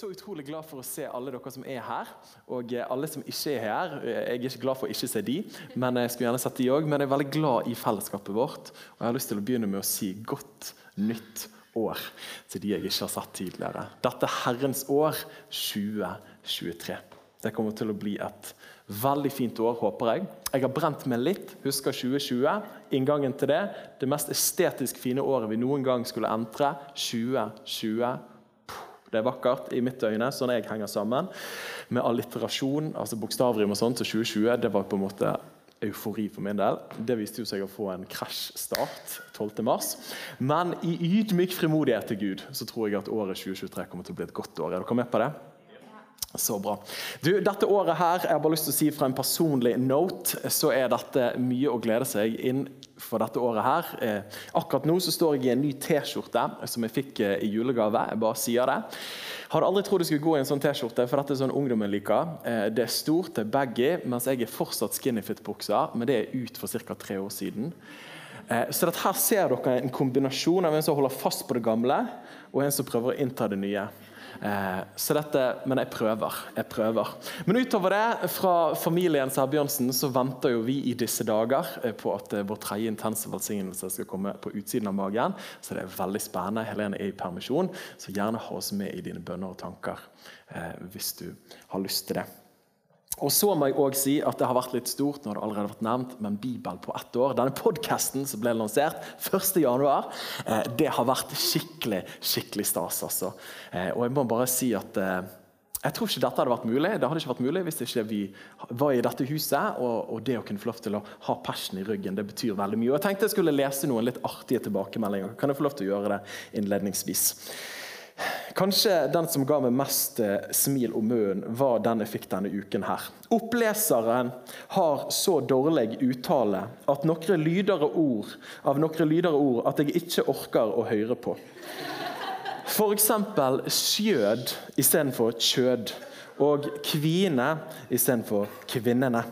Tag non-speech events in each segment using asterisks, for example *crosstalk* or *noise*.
Så utrolig glad for å se alle dere som er her, og eh, alle som ikke er her. Jeg er ikke glad for å ikke se de, men jeg skulle gjerne sett de også, Men jeg er veldig glad i fellesskapet vårt, og jeg har lyst til å begynne med å si godt nytt år til de jeg ikke har sett tidligere. Dette Herrens år 2023. Det kommer til å bli et veldig fint år, håper jeg. Jeg har brent meg litt. Husker 2020. Inngangen til det. Det mest estetisk fine året vi noen gang skulle entre. 2020. Det er vakkert i mitt øyne, sånn jeg henger sammen. Med alliterasjon, altså bokstavrim og sånt, til 2020 det var på en måte eufori for min del. Det viste jo seg å få en krasjstart 12.3. Men i ydmyk frimodighet til Gud så tror jeg at året 2023 kommer til å bli et godt år. Er dere med på det? Så bra. Du, dette året her, jeg har bare lyst til å si fra en personlig note, så er dette mye å glede seg inn for dette året her. Eh, akkurat nå så står jeg i en ny T-skjorte som jeg fikk eh, i julegave. Jeg bare sier det. Hadde aldri trodd jeg skulle gå i en sånn T-skjorte, for dette er sånn ungdommen liker. Eh, det er stort, det er baggy, mens jeg er fortsatt skinnyfit-bukser, men det er ut for ca. tre år siden. Så her ser dere en kombinasjon av en som holder fast på det gamle, og en som prøver å innta det nye. Eh, så dette, Men jeg prøver. jeg prøver. Men utover det, fra familien Sæbjørnsen, så venter jo vi i disse dager eh, på at eh, vår tredje intense velsignelse skal komme på utsiden av magen. Så det er veldig spennende. Helene er i permisjon, så gjerne ha oss med i dine bønner og tanker hvis du har lyst til det. Og så må jeg også si at Det har vært litt stort, når det allerede har vært nevnt, men Bibel på ett år. Denne podkasten som ble lansert 1.1, eh, det har vært skikkelig skikkelig stas. altså. Eh, og jeg må bare si at eh, jeg tror ikke dette hadde vært mulig Det hadde ikke vært mulig hvis ikke vi var i dette huset. Og, og det å kunne få lov til å ha passion i ryggen, det betyr veldig mye. Og Jeg tenkte jeg skulle lese noen litt artige tilbakemeldinger. Kan jeg få lov til å gjøre det innledningsvis? Kanskje den som ga meg mest eh, smil om munnen, var den jeg fikk denne uken her. Oppleseren har så dårlig uttale at noen lydere ord, av noen lydere ord at jeg ikke orker å høre på. F.eks. skjød istedenfor kjød, og kvine istedenfor kvinnene.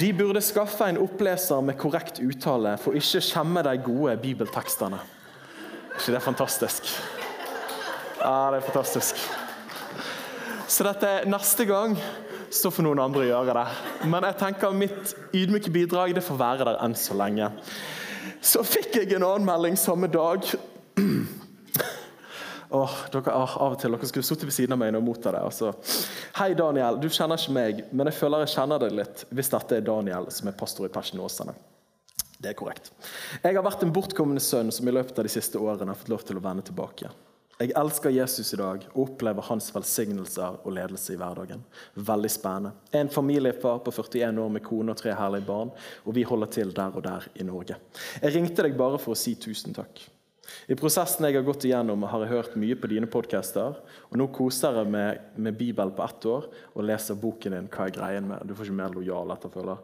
De burde skaffe en oppleser med korrekt uttale for ikke skjemme de gode bibeltekstene. Er ikke det fantastisk? Ja, det er fantastisk. Så dette neste gang så får noen andre gjøre det. Men jeg tenker mitt ydmyke bidrag det får være der enn så lenge. Så fikk jeg en annen melding samme dag. *clears throat* Åh, dere, av og til dere skulle sittet ved siden av meg og motta det. Altså. Hei, Daniel. Du kjenner ikke meg, men jeg føler jeg kjenner deg litt hvis dette er Daniel som er pastor i persenåsene. Det er korrekt. Jeg har vært en bortkommende sønn som i løpet av de siste årene har fått lov til å vende tilbake. Jeg elsker Jesus i dag og opplever hans velsignelser og ledelse i hverdagen. Veldig spennende. En familiefar på 41 år med kone og tre herlige barn, og vi holder til der og der i Norge. Jeg ringte deg bare for å si tusen takk. I prosessen jeg har gått igjennom, har jeg hørt mye på dine podcaster, og nå koser jeg meg med Bibel på ett år og leser boken din 'Hva er greien med?' Du får ikke mer lojal etterfølger.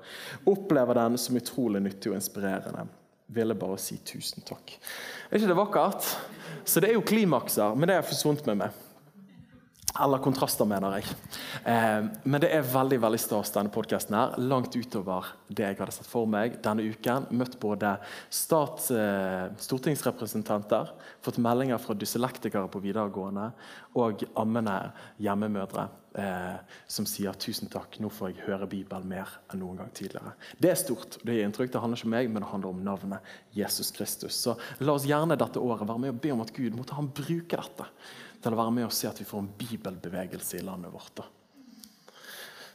Opplever den som utrolig nyttig og inspirerende ville bare si tusen takk. Er ikke det vakkert? Så det er jo klimakser, men det har forsvunnet med meg. Eller kontraster, mener jeg. Eh, men det er veldig veldig stas, denne podkasten her. Langt utover det jeg hadde sett for meg denne uken. Møtt både stat, eh, stortingsrepresentanter, fått meldinger fra dyslektikere på videregående og ammende hjemmemødre eh, som sier 'tusen takk, nå får jeg høre Bibelen mer enn noen gang tidligere'. Det er stort. Det gir inntrykk. Det handler ikke om meg, men det handler om navnet Jesus Kristus. Så la oss gjerne dette året være med og be om at Gud måtte han bruke dette til å være med og se at vi får en bibelbevegelse i landet vårt. Da.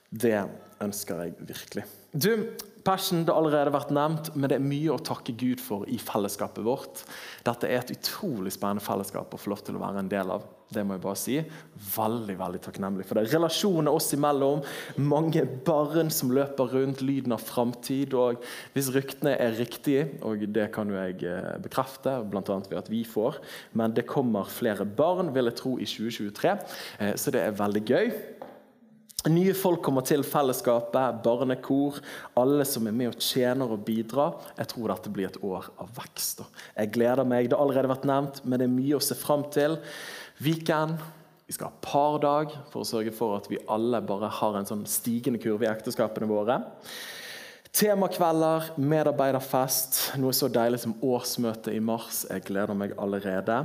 Det ønsker jeg virkelig. Du, Passion det har allerede vært nevnt, men det er mye å takke Gud for i fellesskapet vårt. Dette er et utrolig spennende fellesskap å få lov til å være en del av. Det må jeg bare si. Veldig veldig takknemlig for det. Relasjoner oss imellom. Mange barn som løper rundt. Lyden av framtid. Og hvis ryktene er riktige, og det kan jo jeg eh, bekrefte, bl.a. ved at vi får, men det kommer flere barn, vil jeg tro, i 2023, eh, så det er veldig gøy. Nye folk kommer til fellesskapet, barnekor, alle som er med og tjener og bidrar. Jeg tror dette blir et år av vekst. Jeg gleder meg. Det har allerede vært nevnt, men det er mye å se fram til. Weekend. Vi skal ha pardag for å sørge for at vi alle bare har en sånn stigende kurve i ekteskapene våre. Temakvelder, medarbeiderfest, noe så deilig som årsmøte i mars. Jeg gleder meg allerede.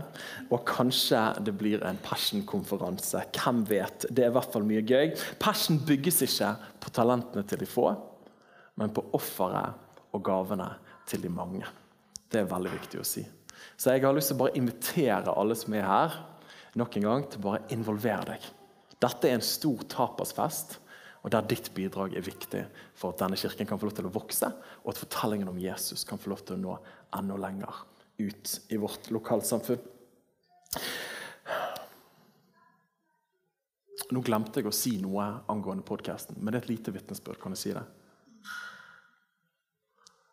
Og kanskje det blir en Passion-konferanse. Hvem vet? Det er i hvert fall mye gøy. Passion bygges ikke på talentene til de få, men på offeret og gavene til de mange. Det er veldig viktig å si. Så jeg har lyst til å bare invitere alle som er her, nok en gang til bare involvere deg. Dette er en stor tapasfest og der ditt bidrag er viktig for at denne kirken kan få lov til å vokse, og at fortellingen om Jesus kan få lov til å nå enda lenger ut i vårt lokalsamfunn. Nå glemte jeg å si noe angående podkasten, men det er et lite vitnesbyrd. Kan jeg si det?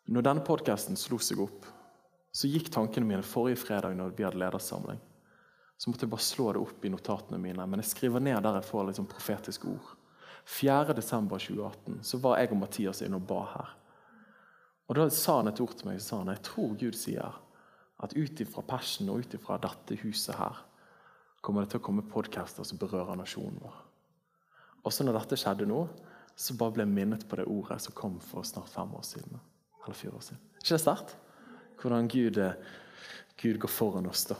Når denne podkasten slo seg opp, så gikk tankene mine forrige fredag når vi hadde ledersamling. Så måtte jeg bare slå det opp i notatene mine, men jeg skriver ned der jeg får liksom profetiske ord. 4.12.2018 så var jeg og Mathias inne og ba her. Og Da sa han et ord til meg. sa han, Jeg tror Gud sier at ut ifra Passion og ut ifra dette huset her kommer det til å komme podcaster som berører nasjonen vår. Og så når dette skjedde nå, så bare ble jeg minnet på det ordet som kom for snart fem år siden. Eller fire år siden. ikke det sterkt? Hvordan Gud, eh, Gud går foran oss. da.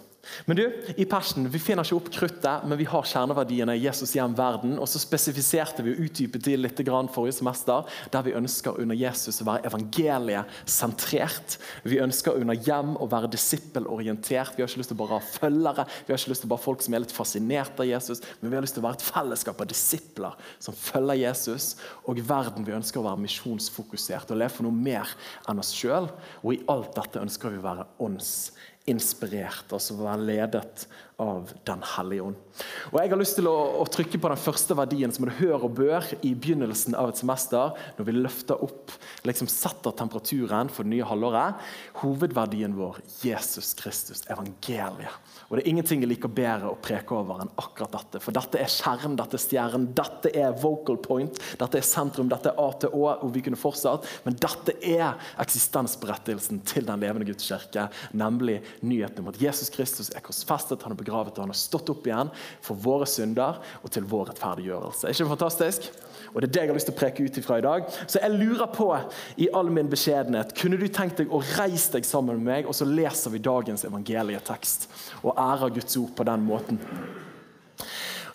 Men du, i Passion, Vi finner ikke opp kruttet, men vi har kjerneverdiene Jesus hjem verden. og Så spesifiserte vi og utdypet de litt forrige semester, der vi ønsker under Jesus å være evangeliesentrert. Vi ønsker under hjem å være disippelorientert. Vi har ikke lyst til å bare ha følgere, vi har ikke lyst til å bare folk som er litt fascinert av Jesus, men vi har lyst til å være et fellesskap av disipler som følger Jesus. Og i verden vi ønsker å være misjonsfokusert og leve for noe mer enn oss sjøl. Og i alt dette ønsker vi å være ånds inspirert, altså være ledet av Den hellige ånd. Og Jeg har lyst til å, å, trykke på den første verdien som du hører og bør i begynnelsen av et semester, når vi løfter opp, liksom setter temperaturen for det nye halvåret. Hovedverdien vår Jesus Kristus, evangeliet. Og Det er ingenting jeg liker bedre å preke over enn akkurat dette. For dette er skjerm, dette er stjernen, dette er vocal point, dette er sentrum, dette er A til Å, og vi kunne fortsatt. Men dette er eksistensberettigelsen til den levende Guds kirke, nemlig nyheten om at Jesus Kristus er korsfestet, han er begravet og han har stått opp igjen for våre synder og til vår rettferdiggjørelse. Er ikke det fantastisk? Og Det er det jeg har lyst til å preke ut ifra i dag. Så jeg lurer på, i all min beskjedenhet, kunne du tenkt deg å reise deg sammen med meg, og så leser vi dagens evangelietekst og ærer Guds ord på den måten?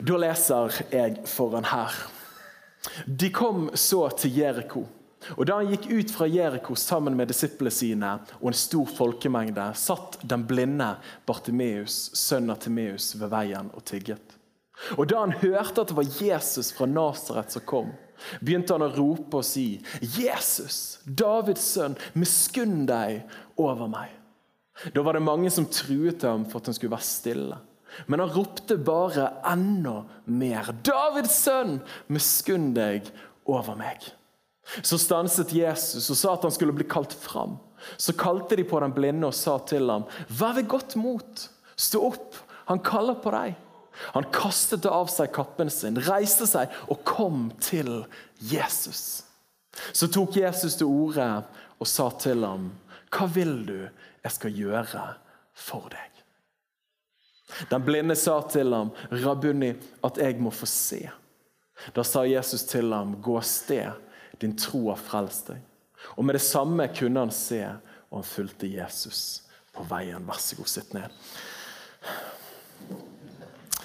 Da leser jeg foran her. De kom så til Jeriko. Og Da han gikk ut fra Jeriko sammen med disiplene sine og en stor folkemengde, satt den blinde Bartimeus, sønn av Timeus, ved veien og tigget. Og Da han hørte at det var Jesus fra Nasaret som kom, begynte han å rope og si, 'Jesus, Davids sønn, miskunn deg over meg.' Da var det mange som truet ham for at han skulle være stille. Men han ropte bare enda mer. 'Davids sønn, miskunn deg over meg.' Så stanset Jesus og sa at han skulle bli kalt fram. Så kalte de på den blinde og sa til ham, 'Vær ved godt mot. Stå opp. Han kaller på deg.' Han kastet av seg kappen sin, reiste seg og kom til Jesus. Så tok Jesus til orde og sa til ham, 'Hva vil du jeg skal gjøre for deg?' Den blinde sa til ham, 'Rabuni, at jeg må få se.' Da sa Jesus til ham, 'Gå av sted.' Din tro har frelst deg. Og Med det samme kunne han se, og han fulgte Jesus på veien. Vær så god, sitt ned.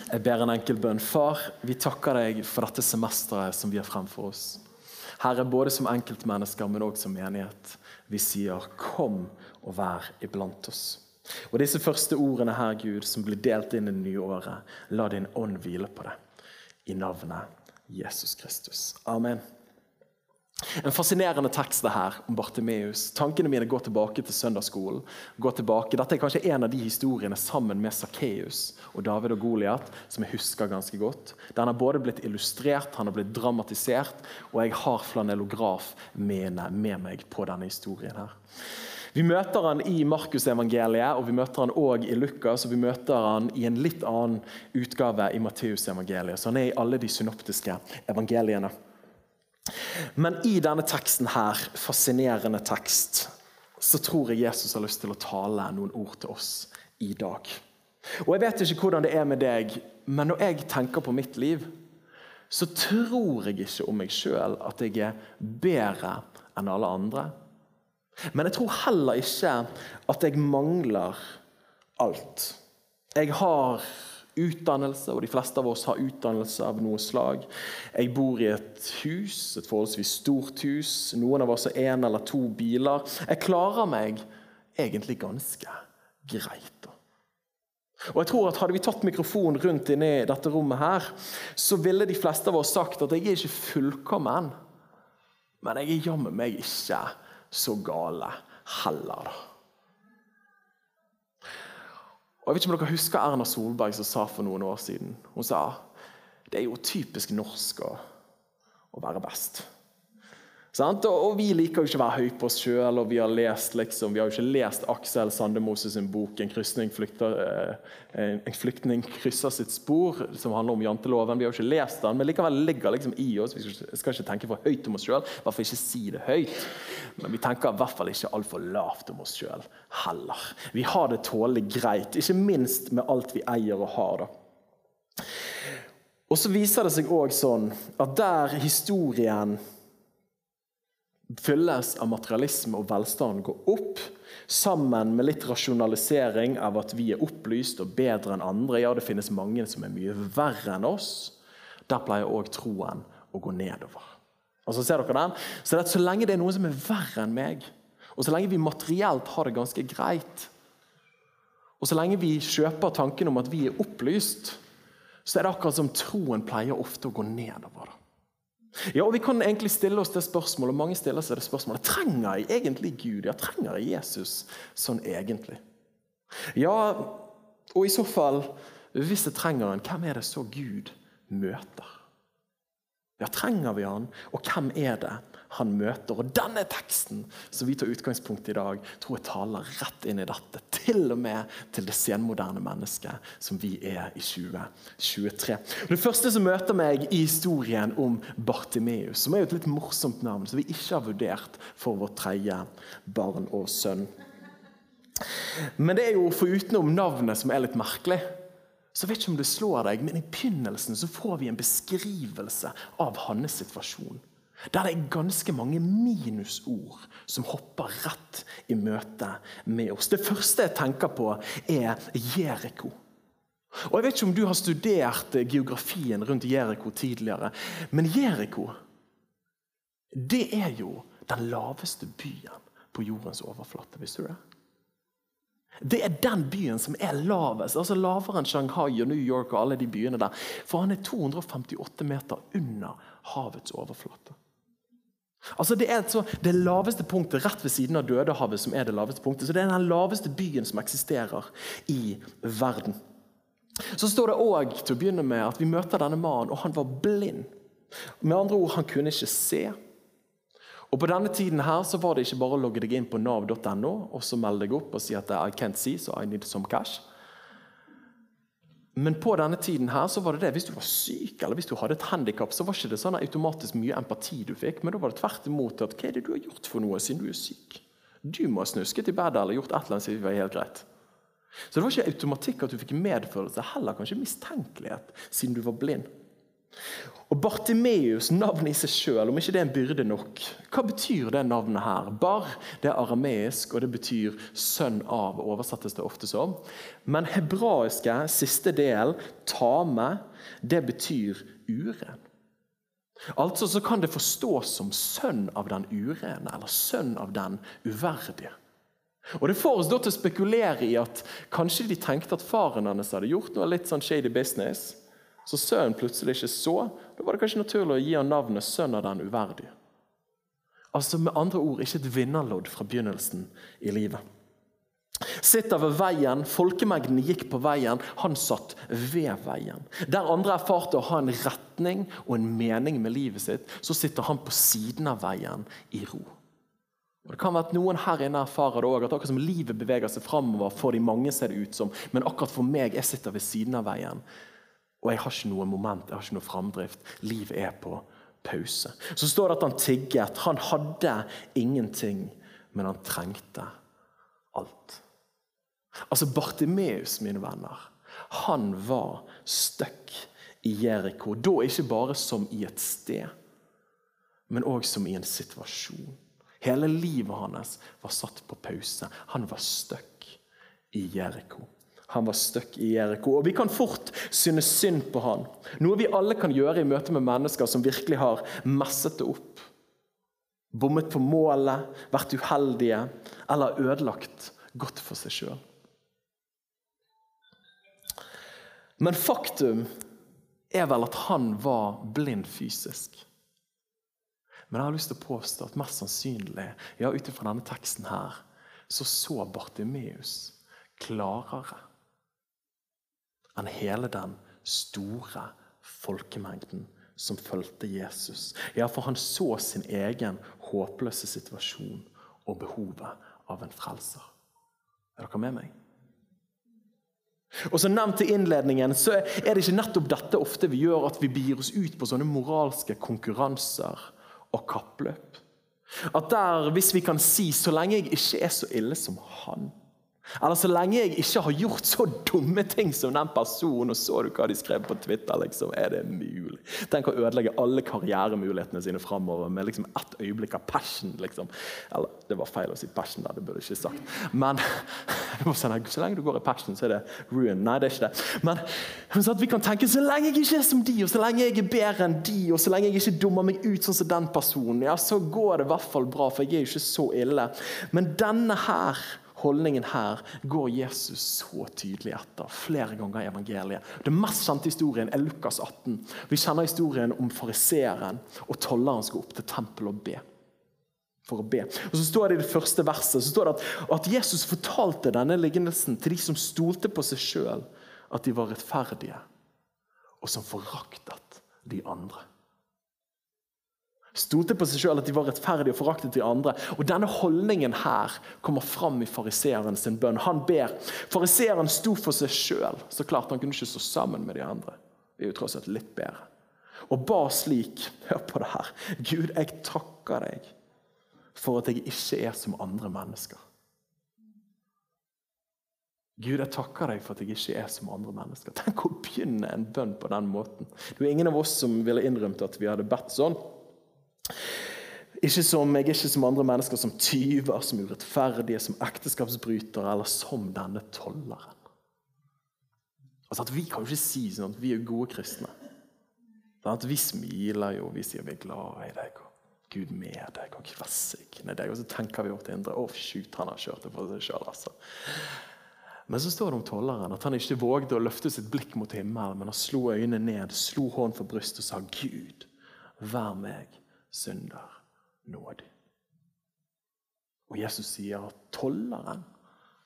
Jeg ber en enkel bønn. Far, vi takker deg for dette semesteret som vi har fremfor oss. Herre, både som enkeltmennesker, men også som menighet. Vi sier 'kom og vær iblant oss'. Og Disse første ordene her, Gud, som blir delt inn i det nye året, la din ånd hvile på det. I navnet Jesus Kristus. Amen. En fascinerende tekst det her om Bartimeus. Tankene mine går tilbake til søndagsskolen. Går tilbake. Dette er kanskje en av de historiene sammen med Sakkeus og David og Goliat som jeg husker ganske godt. Den har både blitt illustrert, han har blitt dramatisert, og jeg har flanellograf med meg på denne historien. her. Vi møter han i Markusevangeliet, og vi møter han òg i Lukas, og vi møter han i en litt annen utgave i Matteusevangeliet. Så han er i alle de synoptiske evangeliene. Men i denne teksten her, fascinerende tekst, så tror jeg Jesus har lyst til å tale noen ord til oss i dag. Og Jeg vet ikke hvordan det er med deg, men når jeg tenker på mitt liv, så tror jeg ikke om meg sjøl at jeg er bedre enn alle andre. Men jeg tror heller ikke at jeg mangler alt. Jeg har utdannelse, og de fleste av oss har utdannelse av noe slag. Jeg bor i et hus, et forholdsvis stort hus. Noen av oss har én eller to biler. Jeg klarer meg egentlig ganske greit. Og jeg tror at Hadde vi tatt mikrofonen rundt inne i dette rommet, her, så ville de fleste av oss sagt at jeg er ikke fullkommen, men jeg er jammen meg ikke så gale heller. da. Og jeg vet ikke om dere husker Erna Solberg som sa for noen år siden Hun sa det er jo typisk norsk å, å være best. Og Vi liker jo ikke å være høy på oss sjøl, og vi har lest liksom, vi har jo ikke lest Aksel Sandemoses bok flykter, eh, en flyktning krysser sitt spor', som handler om janteloven. Vi har jo ikke lest den, men likevel ligger liksom i oss. Vi skal ikke tenke for høyt om oss sjøl, i ikke si det høyt. Men vi tenker i hvert fall ikke altfor lavt om oss sjøl heller. Vi har det tålelig greit, ikke minst med alt vi eier og har. da. Og så viser det seg òg sånn at der historien fylles av materialisme og velstand går opp, sammen med litt rasjonalisering av at vi er opplyst og bedre enn andre. Ja, det finnes mange som er mye verre enn oss. Der pleier òg troen å gå nedover. Altså, ser dere den? Så, det så lenge det er noen som er verre enn meg, og så lenge vi materielt har det ganske greit, og så lenge vi kjøper tanken om at vi er opplyst, så er det akkurat som troen pleier ofte å gå nedover. Ja, og Vi kan egentlig stille oss det spørsmålet, og mange stiller seg det spørsmålet trenger jeg egentlig Gud. Ja, trenger jeg Jesus sånn egentlig? Ja, og i så fall, hvis jeg trenger han, hvem er det så Gud møter? Ja, trenger vi han, og hvem er det han møter. Og denne teksten som vi tar utgangspunkt i dag, tror jeg taler rett inn i dette. Til og med til det senmoderne mennesket som vi er i 2023. Det første som møter meg i historien om Bartimeus, som er jo et litt morsomt navn, som vi ikke har vurdert for vårt tredje barn og sønn. Men det er jo forutenom navnet som er litt merkelig. Så vet ikke om det slår deg, men I begynnelsen så får vi en beskrivelse av hans situasjon. Der det er ganske mange minusord som hopper rett i møte med oss. Det første jeg tenker på, er Jeriko. Og Jeg vet ikke om du har studert geografien rundt Jeriko tidligere, men Jeriko det er jo den laveste byen på jordens overflate. Visste du det? Det er den byen som er lavest, altså lavere enn Shanghai og New York. og alle de byene der. For han er 258 meter under havets overflate. Altså Det er så, det laveste punktet rett ved siden av Dødehavet som er det laveste punktet. Så det er den laveste byen som eksisterer i verden. Så står det òg til å begynne med at vi møter denne mannen, og han var blind. Med andre ord, han kunne ikke se. Og På denne tiden her så var det ikke bare å logge deg inn på nav.no og så melde deg opp og si at I can't see, so I need some cash. Men på denne tiden her så var det det, hvis du var syk eller hvis du hadde et handikap, så var ikke det sånn automatisk mye empati du fikk, men da var det tvert imot at hva er det du har gjort for noe siden du er syk? Du må ha snusket i badet eller gjort et eller annet siden vi var helt greit. Så det var ikke automatikk at du fikk medfølelse, heller kanskje mistenkelighet siden du var blind. Og Bartimeus, navnet i seg sjøl, om ikke det er en byrde nok Hva betyr det navnet her? Bar det er arameisk, og det betyr 'sønn av'. oversettes det ofte som. Men hebraiske siste del, 'tame', det betyr uren. Altså så kan det forstås som sønn av den urene, eller sønn av den uverdige. Og Det får oss da til å spekulere i at kanskje de tenkte at faren hennes hadde gjort noe litt sånn shady business. Så sønnen plutselig ikke så, da var det kanskje naturlig å gi ham navnet 'sønn av den uverdige'. Altså Med andre ord ikke et vinnerlodd fra begynnelsen i livet. Sitter ved veien, Folkemengden gikk på veien, han satt ved veien. Der andre erfarte å ha en retning og en mening med livet sitt, så sitter han på siden av veien i ro. Og Det kan være at noen her inne erfarer det òg, at akkurat som livet beveger seg framover for de mange, ser det ut som, men akkurat for meg, jeg sitter ved siden av veien. Og jeg har ikke noe moment, jeg har ikke noe framdrift. Livet er på pause. Så står det at han tigget. Han hadde ingenting, men han trengte alt. Altså Bartimeus, mine venner, han var stuck i Jeriko. Da ikke bare som i et sted, men òg som i en situasjon. Hele livet hans var satt på pause. Han var stuck i Jeriko. Han var stuck i Jeriko. Og Vi kan fort synes synd på han. Noe vi alle kan gjøre i møte med mennesker som virkelig har messet det opp. Bommet på målet, vært uheldige eller ødelagt godt for seg sjøl. Men faktum er vel at han var blind fysisk. Men jeg har lyst til å påstå at mest sannsynlig, ja, ut ifra denne teksten her, så så Bartimeus klarere enn hele den store folkemengden som fulgte Jesus. Ja, for han så sin egen håpløse situasjon og behovet av en frelser. Er dere med meg? Og som nevnt i innledningen, så er det ikke nettopp dette ofte vi gjør, at vi begir oss ut på sånne moralske konkurranser og kappløp. At der, hvis vi kan si 'så lenge jeg ikke er så ille som han', eller så lenge jeg ikke har gjort så dumme ting som den personen, og så du hva de skrev på Twitter, liksom, er det mulig? Tenk å ødelegge alle karrieremulighetene sine framover med liksom ett øyeblikk av passion. liksom. Eller, det var feil å si passion, der, det burde jeg ikke sagt. Men *laughs* så lenge du går i passion, så er det ruin. Nei, det er ikke det. Men så at vi kan tenke så lenge jeg ikke er som de, og så lenge jeg er bedre enn de, og så lenge jeg ikke dummer meg ut sånn som den personen, ja, så går det i hvert fall bra, for jeg er jo ikke så ille. Men denne her holdningen her går Jesus så tydelig etter flere ganger i evangeliet. Den mest kjente historien er Lukas 18. Vi kjenner historien om fariseeren og tolleren skal opp til tempelet og be. For å be. Og så står det I det første verset så står det at, at Jesus fortalte denne lignelsen til de som stolte på seg sjøl, at de var rettferdige, og som foraktet de andre stolte på seg sjøl at de var rettferdige og foraktet de andre. Og Denne holdningen her kommer fram i fariseeren sin bønn. Han ber. Fariseeren sto for seg sjøl. Så klart han kunne ikke stå sammen med de andre. Det er jo tross alt litt bedre. Og ba slik *laughs* Hør på det her. Gud, jeg takker deg for at jeg ikke er som andre mennesker. Gud, jeg takker deg for at jeg ikke er som andre mennesker. Tenk å begynne en bønn på den måten. Det er ingen av oss som ville innrømt at vi hadde bedt sånn. Ikke som, jeg er ikke som andre mennesker, som tyver, som urettferdige, som ekteskapsbrytere eller som denne tolleren. Altså at Vi kan jo ikke si sånn at vi er gode kristne. Sånn at Vi smiler jo, vi sier vi er glad i deg, og Gud med deg, og velsigne deg. Og så tenker vi vårt indre å oh, shoot, han har kjørt det for seg sjøl. Altså. Men så står det om tolleren at han ikke vågde å løfte sitt blikk mot himmelen, men han slo øynene ned, slo hånden for brystet og sa, Gud, vær meg synder nådig. Og Jesus sier at tolleren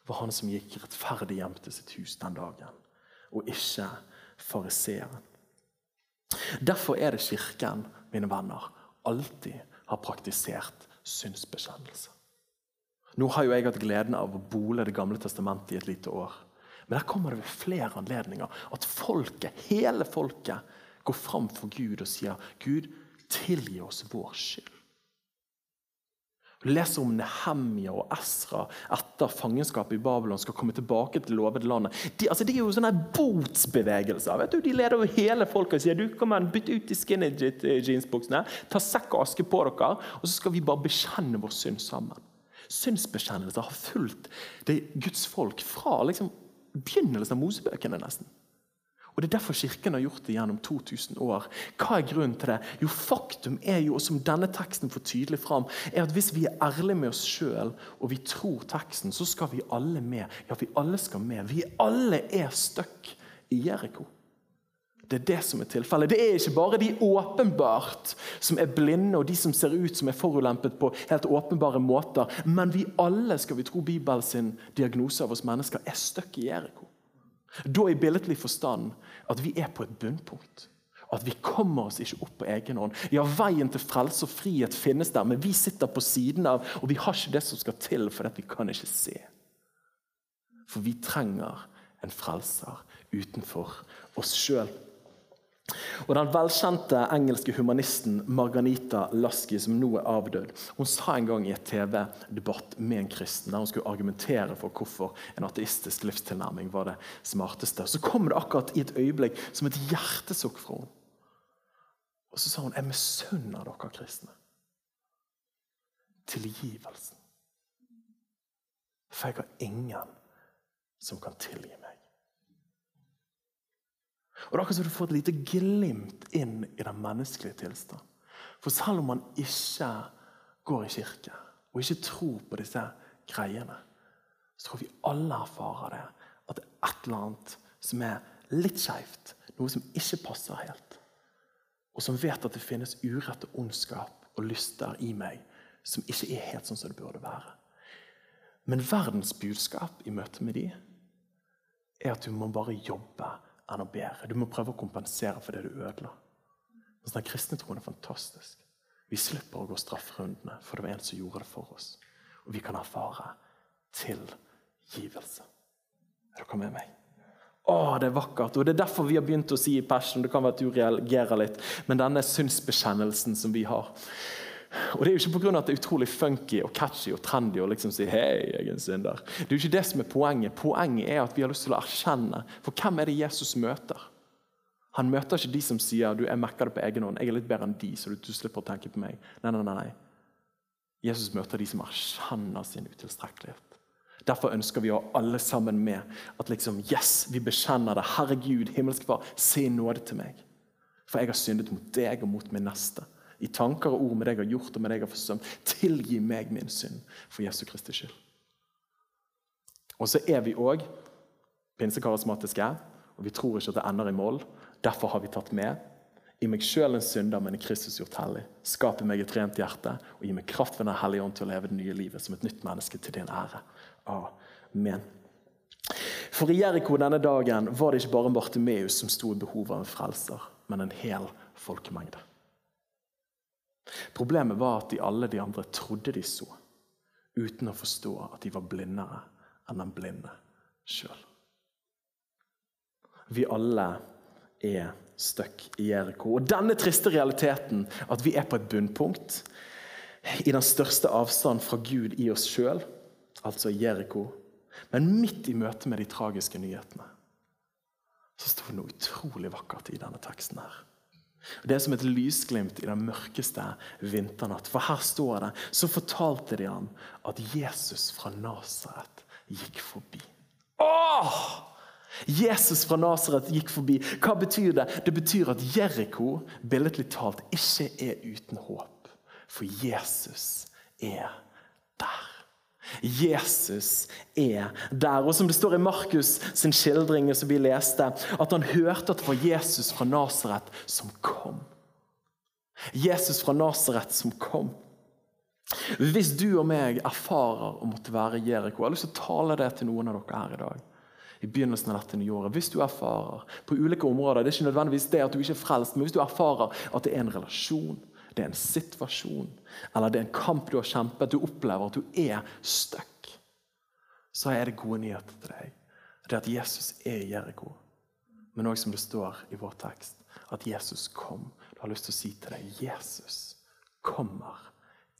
var han som gikk rettferdig hjem til sitt hus den dagen, og ikke fariseeren. Derfor er det Kirken mine venner, alltid har praktisert synsbekjennelse. Nå har jo jeg hatt gleden av å bole Det gamle testamentet i et lite år. Men der kommer det ved flere anledninger at folket, hele folket går fram for Gud og sier Gud, tilgi oss vår skyld. Du leser om Nehemja og Esra etter fangenskapet i Babylon skal komme tilbake til lovet landet. De, altså, de er jo sånne botsbevegelser. vet du? De leder over hele folket og sier du kom an, bytt ut de skinny jeansbuksene, ta sekk og aske på dere, og så skal vi bare bekjenne vår synd sammen. Synsbekjennelser har fulgt det Guds folk fra liksom, begynnelsen av Mosebøkene. nesten. Og Det er derfor Kirken har gjort det gjennom 2000 år. Hva er grunnen til det? Jo, Faktum er jo, og som denne teksten får tydelig fram, er at hvis vi er ærlige med oss sjøl og vi tror teksten, så skal vi alle med. Ja, vi alle skal med. Vi alle er stuck i Jeriko. Det er det som er tilfellet. Det er ikke bare de åpenbart som er blinde, og de som ser ut som er forulempet på helt åpenbare måter. Men vi alle, skal vi tro Bibelen sin diagnose av oss mennesker, er stuck i Jeriko. Da i billedlig forstand at vi er på et bunnpunkt. At vi kommer oss ikke opp på egen hånd. Ja, Veien til frelse og frihet finnes der, men vi sitter på siden av, og vi har ikke det som skal til, fordi vi kan ikke se. For vi trenger en frelser utenfor oss sjøl. Og Den velkjente engelske humanisten Marganita Lasky, som nå er avdød, hun sa en gang i et TV-debatt med en kristen der hun skulle argumentere for hvorfor en ateistisk livstilnærming var det smarteste. Så kom det akkurat i et øyeblikk som et hjertesukk fra henne. Og så sa hun jeg misunner dere kristne tilgivelsen. For jeg har ingen som kan tilgi meg. Og Det er akkurat som du får et lite glimt inn i den menneskelige tilstand. For selv om man ikke går i kirke og ikke tror på disse greiene, så tror vi alle erfarer det. At det er et eller annet som er litt skeivt. Noe som ikke passer helt. Og som vet at det finnes urett og ondskap og lyster i meg som ikke er helt sånn som det burde være. Men verdens budskap i møte med de er at du må bare jobbe enda bære. Du må prøve å kompensere for det du ødela. Altså, den kristne troen er fantastisk. Vi slipper å gå strafferundene, for det var en som gjorde det for oss. Og vi kan erfare tilgivelse. Er dere med meg? Å, det er vakkert. Og Det er derfor vi har begynt å si i Passion, det kan være at du reagerer litt, men denne synsbekjennelsen som vi har. Og Det er jo ikke pga. at det er utrolig funky og catchy og trendy å liksom si hei, jeg er en synder. Det er jo ikke det som er poenget. Poenget er at vi har lyst til å erkjenne. For hvem er det Jesus møter? Han møter ikke de som sier du, jeg mekker det på egen hånd. Jeg er litt bedre enn de, så du, du slipper å tenke på meg. Nei, nei, nei. Jesus møter de som erkjenner sin utilstrekkelighet. Derfor ønsker vi å ha alle sammen med. At liksom, yes, vi bekjenner det. Herregud, himmelske Far, se nåde til meg. For jeg har syndet mot deg og mot min neste i tanker og ord med det jeg har gjort og med det jeg har forsømt. Tilgi meg min synd for Jesu Kristi skyld. Og så er vi òg pinsekarismatiske, og vi tror ikke at det ender i mål. Derfor har vi tatt med i meg sjøl en synder, men i Kristus gjort hellig. Skape meg et rent hjerte og gi meg kraft ved Den hellige ånd til å leve det nye livet som et nytt menneske til din ære. Amen. For i Jeriko denne dagen var det ikke bare Bartimeus som sto i behov av en frelser, men en hel folkemengde. Problemet var at de alle de andre trodde de så, uten å forstå at de var blindere enn den blinde sjøl. Vi alle er stuck i Jeriko. Og denne triste realiteten, at vi er på et bunnpunkt, i den største avstand fra Gud i oss sjøl, altså Jeriko, men midt i møte med de tragiske nyhetene, så står det noe utrolig vakkert i denne teksten her. Det er som et lysglimt i den mørkeste vinternatt. For her står det Så fortalte de han at Jesus fra Nasaret gikk forbi. Åh! Jesus fra Nasaret gikk forbi. Hva betyr det? Det betyr at Jeriko billedlig talt ikke er uten håp. For Jesus er der. Jesus er der. Og som det står i Markus sin skildring som vi leste, at han hørte at det var Jesus fra Nasaret som kom. Jesus fra Nasaret som kom. Hvis du og meg erfarer å måtte være Jeriko Jeg har lyst til å tale det til noen av dere her i dag. i begynnelsen av dette nye året. Hvis du erfarer på ulike områder, Det er ikke nødvendigvis det at du ikke er frelst, men hvis du erfarer at det er en relasjon det er en situasjon eller det er en kamp du har kjempet, du opplever at du er stuck, så er det gode nyheter til deg. Det er at Jesus er i Jeriko. Men òg som det står i vår tekst, at Jesus kom. Du har lyst til å si til deg Jesus kommer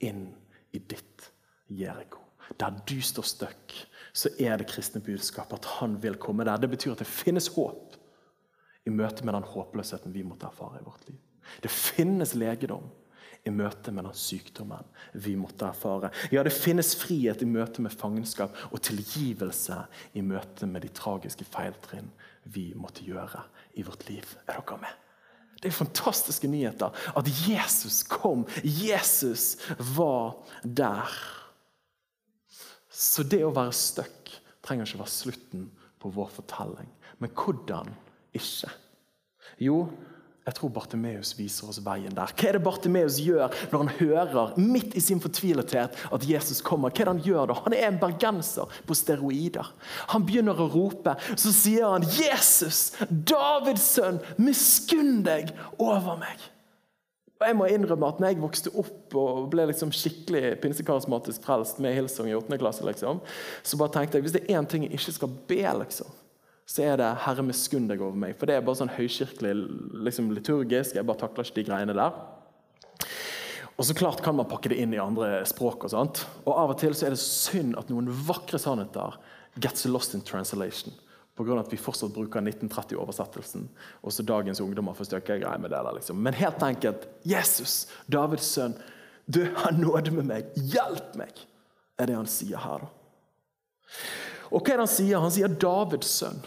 inn i ditt Jeriko. Der du står stuck, så er det kristne budskapet at han vil komme der. Det betyr at det finnes håp i møte med den håpløsheten vi måtte erfare i vårt liv. Det finnes legedom i møte med den sykdommen vi måtte erfare. Ja, det finnes frihet i møte med fangenskap og tilgivelse i møte med de tragiske feiltrinn vi måtte gjøre i vårt liv. Er dere med? Det er fantastiske nyheter at Jesus kom. Jesus var der. Så det å være stuck trenger ikke være slutten på vår fortelling. Men hvordan ikke? Jo, Jeg tror Bartimeus viser oss veien der. Hva er det Bartimeus gjør når han hører midt i sin fortvilethet at Jesus kommer? Hva er det Han gjør da? Han er en bergenser på steroider. Han begynner å rope. Så sier han, 'Jesus, Davids sønn, miskunn deg over meg.' Og jeg må innrømme at når jeg vokste opp og ble liksom skikkelig pinsekarismatisk frelst med Hilsung i 8. klasse, liksom, så bare tenkte jeg hvis det er én ting jeg ikke skal be, liksom, så er det 'Herre, miskunn deg over meg'. For det er bare sånn høykirkelig liksom liturgisk. Jeg bare takler ikke de greiene der. Og så klart kan man pakke det inn i andre språk. Og sånt. Og av og til så er det synd at noen vakre sannheter gets lost in translation. Pga. at vi fortsatt bruker 1930-oversettelsen. Og så dagens ungdommer får støkke greier med det. der liksom. Men helt enkelt Jesus, Davids sønn, du har nåde med meg. Hjelp meg! er det han sier her. da. Og hva er det Han sier? Han sier Davids sønn.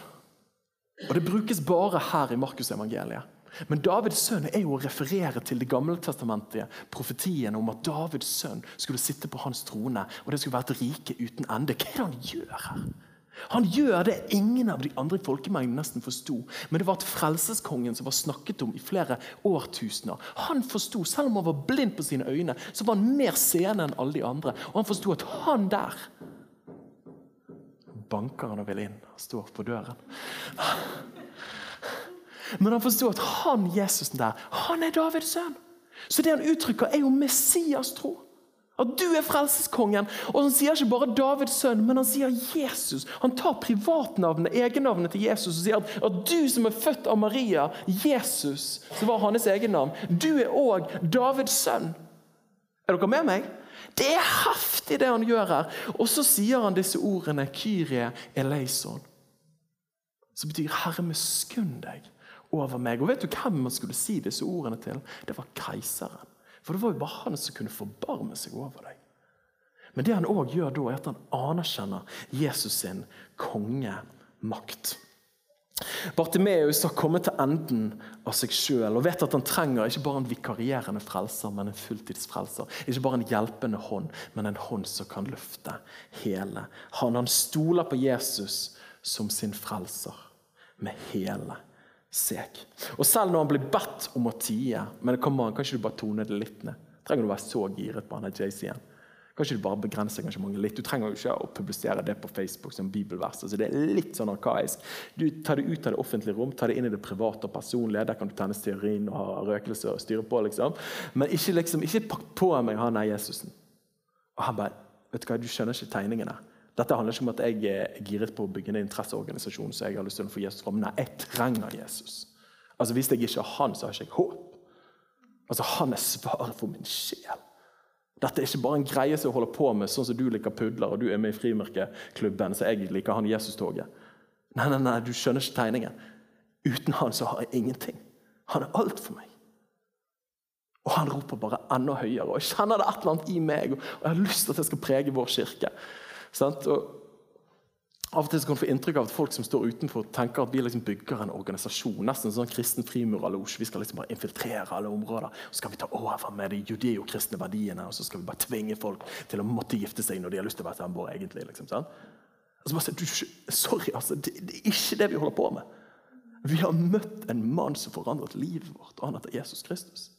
Og Det brukes bare her i Markus-evangeliet. Men Davids sønn er jo å referere til det gamle testamentet, profetien om at Davids sønn skulle sitte på hans trone, og det skulle være et rike uten ende. Hva er det han gjør her? Han gjør det ingen av de andre folkemengdene nesten forsto. Men det var at frelseskongen som var snakket om i flere årtusener, han forsto, selv om han var blind på sine øyne, så var han mer seende enn alle de andre. Og han forsto at han der banker han og vil inn. Han står på døren. Men han forsto at han Jesusen der, han er Davids sønn. Så det han uttrykker, er jo Messias tro. At du er frelseskongen. Og Han sier ikke bare Davids sønn, men han sier Jesus. Han tar privatnavnet, egennavnet til Jesus og sier at, at du som er født av Maria, Jesus, som var hans egennavn, du er òg Davids sønn. Er dere med meg? Det er heftig, det han gjør her. Og så sier han disse ordene, Kyrie eleison. Som betyr 'Herre, miskunn deg over meg'. Og Vet du hvem man skulle si disse ordene til? Det var keiseren. For det var jo bare han som kunne forbarme seg over deg. Men det han òg gjør da, er at han anerkjenner Jesus sin kongemakt. Bartimeus har kommet til enden av seg sjøl og vet at han trenger ikke bare en vikarierende frelser, men en fulltidsfrelser. Ikke bare en hjelpende hånd, men en hånd som kan løfte hele. Han, han stoler på Jesus som sin frelser med hele seg. Og Selv når han blir bedt om å tie, men kom an, kan ikke du bare tone det litt ned? Trenger du være så giret på han JC igjen? Kan ikke du bare begrense engasjementet litt? Du trenger jo ikke å publisere det på Facebook som bibelvers. Altså det er litt sånn arkaisk. Du tar det ut av det offentlige rom, tar det inn i det private og personlige. Der kan du tenne stearin og ha røkelse og styre på. liksom. Men ikke, liksom, ikke pakk på meg han er Jesusen. Og han bare vet Du hva, du skjønner ikke tegningene. Dette handler ikke om at jeg er giret på å bygge en interesseorganisasjon så jeg har lyst til å få Jesus fram. Nei, jeg trenger Jesus. Altså Hvis jeg ikke har han, så har jeg ikke håp. Altså Han er svaret for min sjel. Dette er ikke bare en greie som jeg holder på med, sånn som du liker pudler, og du er med i frimerkeklubben, så jeg liker han Jesus-toget. Nei, nei, nei, du skjønner ikke tegningen. Uten han så har jeg ingenting. Han er alt for meg. Og han roper bare enda høyere. Og jeg kjenner det et eller annet i meg, og jeg har lyst til at det skal prege vår kirke. Sant? Og av og til kan man få inntrykk av at folk som står utenfor, tenker at vi liksom bygger en organisasjon. Nesten sånn kristen frimurerlosj. Vi skal liksom bare infiltrere alle områder. Så skal vi ta over med de judeo-kristne verdiene og så skal vi bare tvinge folk til å måtte gifte seg når de har lyst til å være samboere. egentlig. Liksom, sånn. Altså bare, du, sorry, altså, det, det, er ikke det vi holder på med. Vi har møtt en mann som forandret livet vårt, og han heter Jesus Kristus.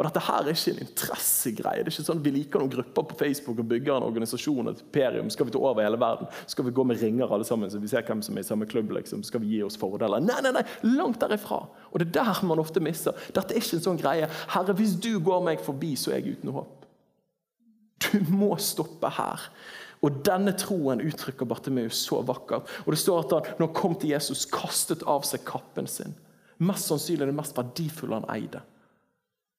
Og Dette her er ikke en interessegreie. Det er ikke sånn Vi liker noen grupper på Facebook og bygger en organisasjon et imperium. Skal vi ta over hele verden? Skal vi gå med ringer alle sammen så vi ser hvem som er i samme klubb? liksom? Skal vi gi oss fordeler? Nei, nei, nei, langt derifra. Og det er der man ofte mister. Dette er ikke en sånn greie. Herre, hvis du går meg forbi, så er jeg uten håp. Du må stoppe her. Og Denne troen uttrykker Bartimeus så vakkert. Og det står at han, når han kom til Jesus, kastet av seg kappen sin. Mest sannsynlig det mest verdifulle han eide.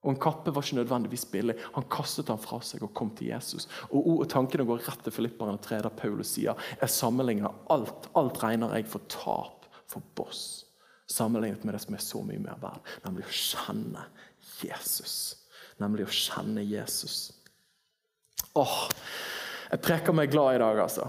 Og En kappe var ikke nødvendigvis billig. Han kastet den fra seg og kom til Jesus. Og, og Tankene går rett til Filipperne 3, der Paulus sier jeg sammenligner alt alt regner jeg for tap for boss. Sammenlignet med det som er så mye mer verd, nemlig å kjenne Jesus. Nemlig å kjenne Jesus. Åh, Jeg preker meg glad i dag, altså.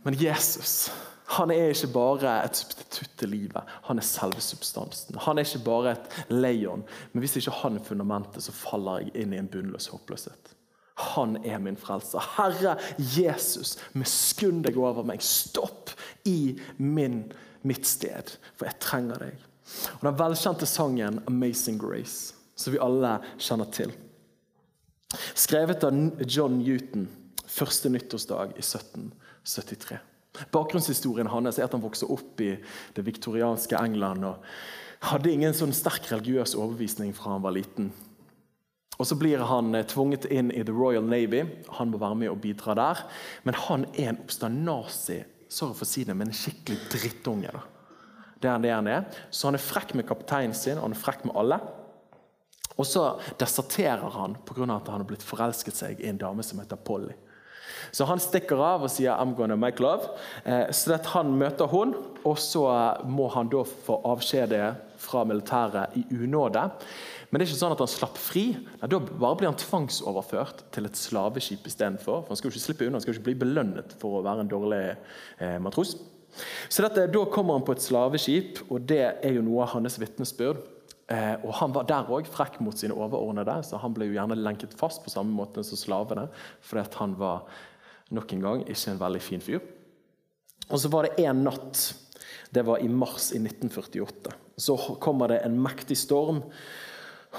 Men Jesus han er ikke bare et substitutt til livet, han er selve substansen. Han er ikke bare et leon, men hvis ikke han er fundamentet, så faller jeg inn i en bunnløs håpløshet. Han er min frelser. Herre Jesus, miskunn deg over meg. Stopp i min, mitt sted, for jeg trenger deg. Og Den velkjente sangen 'Amazing Grace', som vi alle kjenner til. Skrevet av John Newton første nyttårsdag i 1773. Bakgrunnshistorien hans er at han vokste opp i det viktorianske England og hadde ingen sånn sterk religiøs overbevisning fra han var liten. Og Så blir han eh, tvunget inn i The Royal Navy. Han må være med og bidra der. Men han er en obstanazi, sorry for å si det, men en skikkelig drittunge. da. Det er det han er. Så han er frekk med kapteinen sin, og han er frekk med alle. Og så deserterer han pga. at han har blitt forelsket seg i en dame som heter Polly. Så han stikker av og sier 'I'm gonna make love'. Eh, så han møter hun, og så må han da få avskjede fra militæret i unåde. Men det er ikke sånn at han slapp fri. Nei, da bare blir han tvangsoverført til et slaveskip istedenfor. For han skal jo ikke slippe unna, han skal jo ikke bli belønnet for å være en dårlig eh, matros. Så dette, Da kommer han på et slaveskip, og det er jo noe av hans vitnesbyrd. Eh, og Han var der òg frekk mot sine overordnede, så han ble jo gjerne lenket fast på samme måte som slavene, fordi at han var nok en gang ikke en veldig fin fyr. Og Så var det en natt, det var i mars i 1948, så kommer det en mektig storm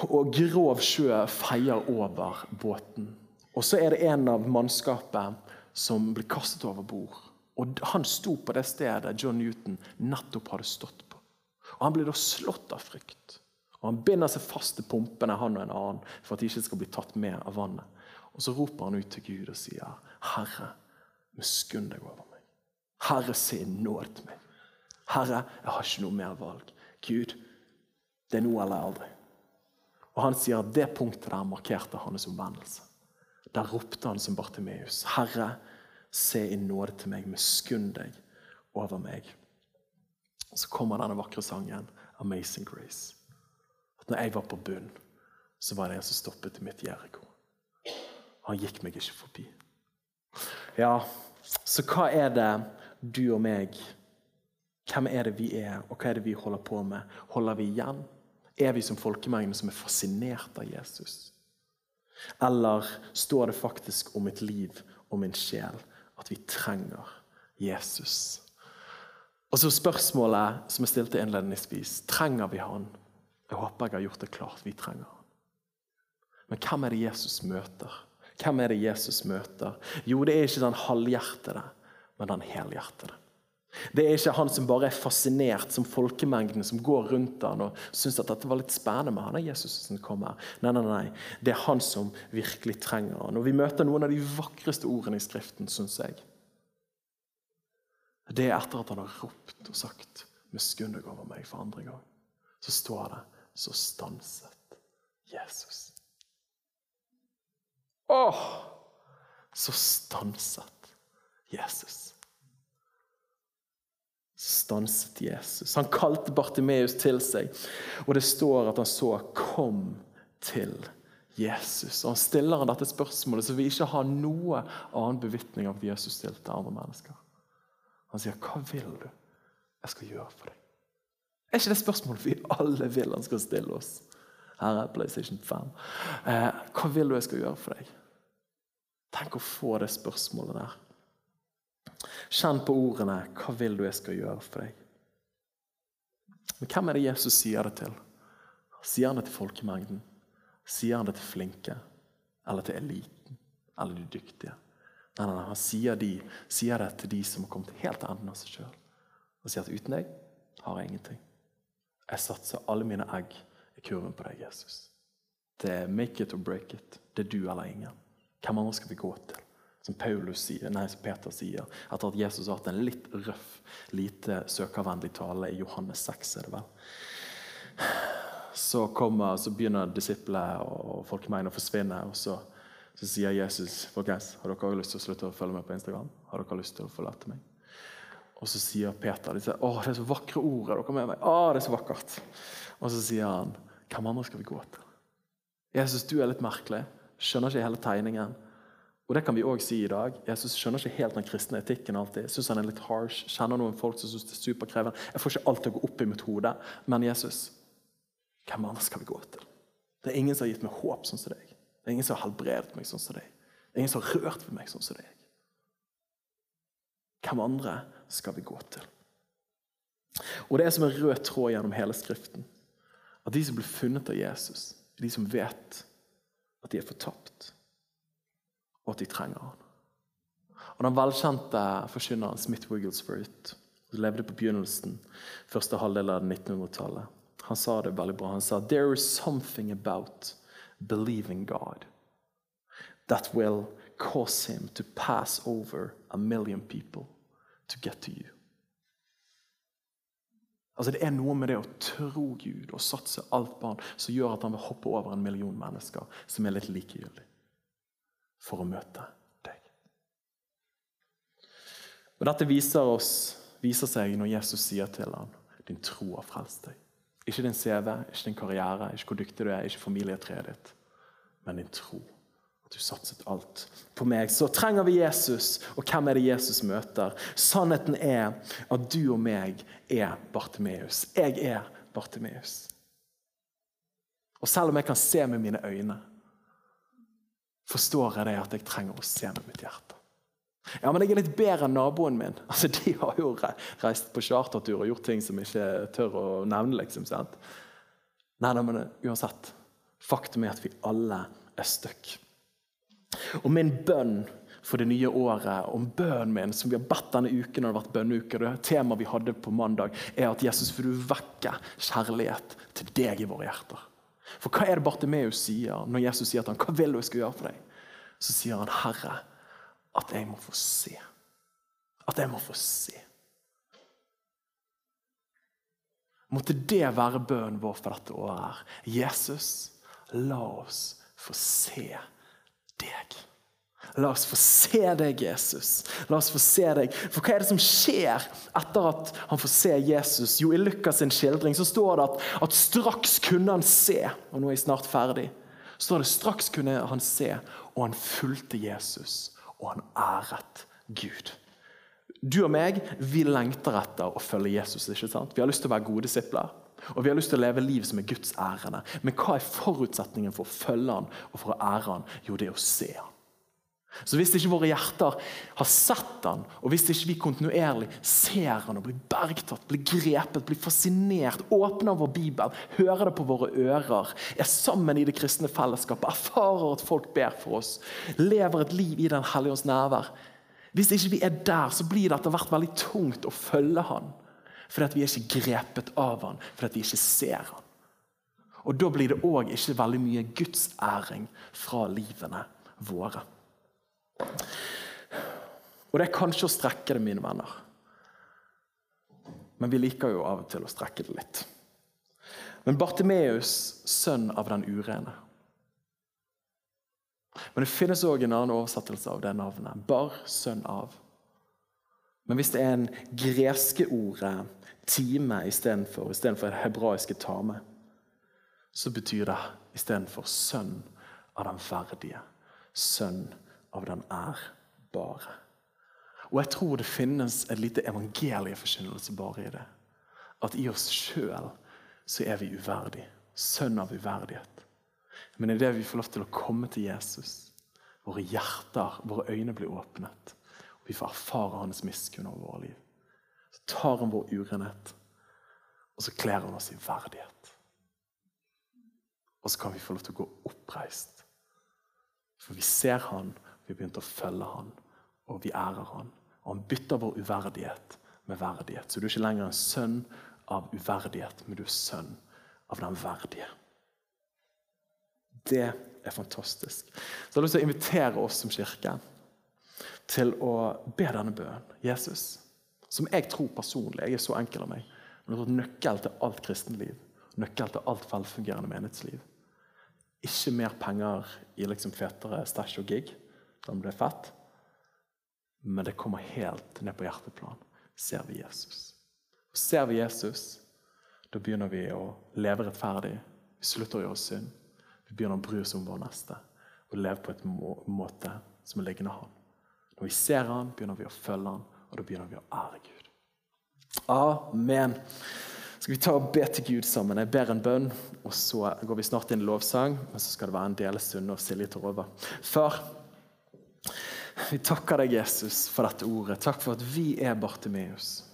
og grov sjø feier over båten. Og så er det en av mannskapet som blir kastet over bord. Og Han sto på det stedet John Newton nettopp hadde stått på. Og Han blir da slått av frykt. Og Han binder seg fast til pumpene, han og en annen, for at de ikke skal bli tatt med av vannet. Og Så roper han ut til Gud og sier, 'Herre, miskunn deg over meg.' 'Herre, se nåd til meg.' 'Herre, jeg har ikke noe mer valg.' Gud, det er nå eller aldri. Og Han sier at det punktet der markerte hans omvendelse. Der ropte han som Bartimeus. Herre, se i nåde til meg, miskunn deg over meg. Og Så kommer denne vakre sangen, 'Amazing Grace'. Når jeg var på bunn, så var det en som stoppet i mitt Jeriko. Han gikk meg ikke forbi. Ja, så hva er det du og meg Hvem er det vi er, og hva er det vi holder på med? Holder vi igjen? Er vi som folkemengden som er fascinert av Jesus? Eller står det faktisk om mitt liv og min sjel at vi trenger Jesus? Og så Spørsmålet som jeg stilte innledningsvis trenger vi han? Jeg håper jeg har gjort det klart. Vi trenger han. Men hvem er det Jesus møter? Hvem er det Jesus møter? Jo, det er ikke den halvhjertede, men den helhjertede. Det er ikke han som bare er fascinert som folkemengden som går rundt han og syns at dette var litt spennende med han er Jesus som kommer. Nei, nei, nei. Det er han som virkelig trenger han. Og Vi møter noen av de vakreste ordene i Skriften, syns jeg. Det er etter at han har ropt og sagt 'miskunn deg over meg' for andre gang. Så står det 'så stanset Jesus'. Åh! Så stanset Jesus stanset Jesus. Han kalte Bartimeus til seg, og det står at han så 'kom til Jesus'. Og Han stiller han dette spørsmålet så vi ikke har noe annen bevitning av at Jesus stilte andre mennesker. Han sier 'Hva vil du jeg skal gjøre for deg?' Er ikke det spørsmålet vi alle vil han skal stille oss? Her er PlayStation 5. Eh, hva vil du jeg skal gjøre for deg? Tenk å få det spørsmålet der. Kjenn på ordene 'Hva vil du jeg skal gjøre for deg?' Men hvem er det Jesus sier det til? Sier han det til folkemengden? Sier han det til flinke? Eller til eliten? Eller de dyktige? Nei, nei, nei Han sier, de, sier, det til de som har kommet helt til enden av seg sjøl. Og sier at uten deg har jeg ingenting. Jeg satser alle mine egg i kurven på deg, Jesus. Det er make it or break it. Det er du eller ingen. Hvem andre skal vi gå til? som, sier, nei, som Peter sier, etter at Jesus har hatt en litt røff, lite søkervennlig tale i Johannes 6. er det vel. Så, kommer, så begynner disiplene og folkemengden å forsvinne. og så, så sier Jesus folkens, har dere lyst til å slutte å følge meg på Instagram. Har dere lyst til å forlate meg? Og så sier Peter disse, å, det er så vakre ordet, dere med meg? Å, det er så vakkert. Og så sier han hvem andre skal vi gå til? Jesus, du er litt merkelig. Skjønner ikke hele tegningen. Og det kan vi også si i dag. Jesus skjønner ikke helt den kristne etikken alltid. Synes han er litt harsh. Kjenner noen folk som synes det er superkrevende. Jeg får ikke alt til å gå opp i mitt hode. Men Jesus, hvem andre skal vi gå til? Det er ingen som har gitt meg håp sånn som deg. Det er ingen som har helbredet meg sånn som deg. Det er ingen som har rørt ved meg sånn som deg. Hvem andre skal vi gå til? Og det er som en rød tråd gjennom hele Skriften. At de som blir funnet av Jesus, er de som vet at de er fortapt, og at de trenger han. Og Den velkjente forkynneren Smith Wigglesworth som levde på begynnelsen, første halvdel av 1900-tallet, han sa det veldig bra. Han sa «There is something about believing God that will cause him to pass over a million people to get to you. Altså Det er noe med det å tro Gud og satse alt på han som gjør at han vil hoppe over en million mennesker som er litt likegyldig, for å møte deg. Og Dette viser, oss, viser seg når Jesus sier til ham din tro har frelst deg. Ikke din CV, ikke din karriere, ikke hvor dyktig du er, ikke familietreet ditt, men din tro du satset alt på meg. Så trenger vi Jesus, og hvem er det Jesus møter? Sannheten er at du og meg er Bartimeus. Jeg er Bartimeus. Og selv om jeg kan se med mine øyne, forstår jeg det at jeg trenger å se med mitt hjerte. Ja, men jeg er litt bedre enn naboen min. *laughs* Altså, De har jo reist på chartertur og gjort ting som jeg ikke tør å nevne. liksom, sant? Nei, nei, men uansett. Faktum er at vi alle er stuck. Og min bønn for det nye året, om bønnen min, som vi har bedt denne uken, når det har vært bønneuke, det temaet vi hadde på mandag, er at Jesus vil du vekke kjærlighet til deg i våre hjerter. For hva er det Bartimeus sier når Jesus sier til ham, hva vil du jeg skal gjøre for deg? Så sier han, Herre, at jeg må få se. At jeg må få se. Måtte det være bønnen vår for dette året. Jesus, la oss få se deg. La oss få se deg, Jesus. La oss få se deg. For hva er det som skjer etter at han får se Jesus? Jo, I Lukas' sin skildring så står det at, at, straks kunne han se. Og nå er jeg snart ferdig. Så står det straks kunne han se, og han fulgte Jesus, og han æret Gud. Du og meg vi lengter etter å følge Jesus. ikke sant? Vi har lyst til å være gode disipler. Og vi har lyst til å leve liv som er Guds ærende. Men hva er forutsetningen for å følge han og for å ære han? Jo, det er å se han. Så hvis ikke våre hjerter har sett han, og hvis ikke vi kontinuerlig ser han og blir bergtatt, blir grepet, blir fascinert, åpner vår bibel, hører det på våre ører, er sammen i det kristne fellesskapet, erfarer at folk ber for oss, lever et liv i Den hellige ånds nærvær Hvis ikke vi er der, så blir det etter hvert veldig tungt å følge han. Fordi at vi er ikke grepet av han, fordi at vi ikke ser han. Og Da blir det òg ikke veldig mye gudsæring fra livene våre. Og det er kanskje å strekke det, mine venner. Men vi liker jo av og til å strekke det litt. Men Bartimeus, sønn av den urene. Men det finnes òg en annen oversettelse av det navnet. Bar, sønn av. Men hvis det er en greske ordet time istedenfor, istedenfor det hebraiske tame, så betyr det istedenfor sønn av den verdige. Sønn av den ærbare. Og jeg tror det finnes et lite evangelieforkynnelse bare i det. At i oss sjøl så er vi uverdige. Sønn av uverdighet. Men idet vi får lov til å komme til Jesus, våre hjerter, våre øyne blir åpnet, og vi får erfare hans miskunn over våre liv. Tar han vår urenhet, og så kler han oss i verdighet. Og så kan vi få lov til å gå oppreist. For vi ser han, vi har begynt å følge han, og vi ærer han. Og han bytter vår uverdighet med verdighet. Så du er ikke lenger en sønn av uverdighet, men du er sønn av den verdige. Det er fantastisk. Så jeg har lyst til å invitere oss som kirke til å be denne bønnen. Jesus, som jeg tror personlig, jeg er så enkel av meg, men det er nøkkel til alt kristenliv. Nøkkel til alt velfungerende menighetsliv. Ikke mer penger i liksom fetere stæsj og gig, som det er fett. Men det kommer helt ned på hjerteplan. Ser vi Jesus. Ser vi Jesus, da begynner vi å leve rettferdig. Vi slutter å gjøre synd. Vi begynner å bry oss om vår neste og leve på en måte som er liggende Han. Når vi ser han, begynner vi å følge han, og da begynner vi å ære Gud. Amen. Skal vi ta og be til Gud sammen? Jeg ber en bønn, og så går vi snart inn i lovsang. Men så skal det være en delestund når Silje tar over. Far, vi takker deg, Jesus, for dette ordet. Takk for at vi er Bartimeus.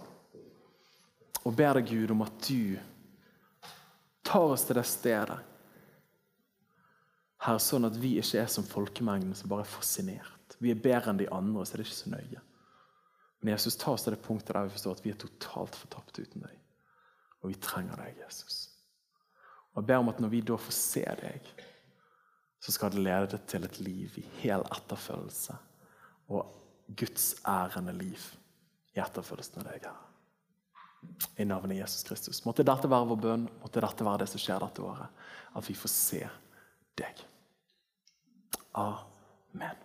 Og ber deg, Gud, om at du tar oss til det stedet. Herre, sånn at vi ikke er som folkemengden som bare er fascinert. Vi er bedre enn de andre, så er det ikke så nøye. Men Jesus, ta oss til det punktet der vi forstår at vi er totalt fortapt uten deg. Og vi trenger deg, Jesus. Og Jeg ber om at når vi da får se deg, så skal det lede til et liv i hel etterfølgelse. Og Guds ærende liv i etterfølgelsen av deg, Herre. I navnet Jesus Kristus. Måtte dette være vår bønn, måtte dette være det som skjer dette året. At vi får se deg. Amen.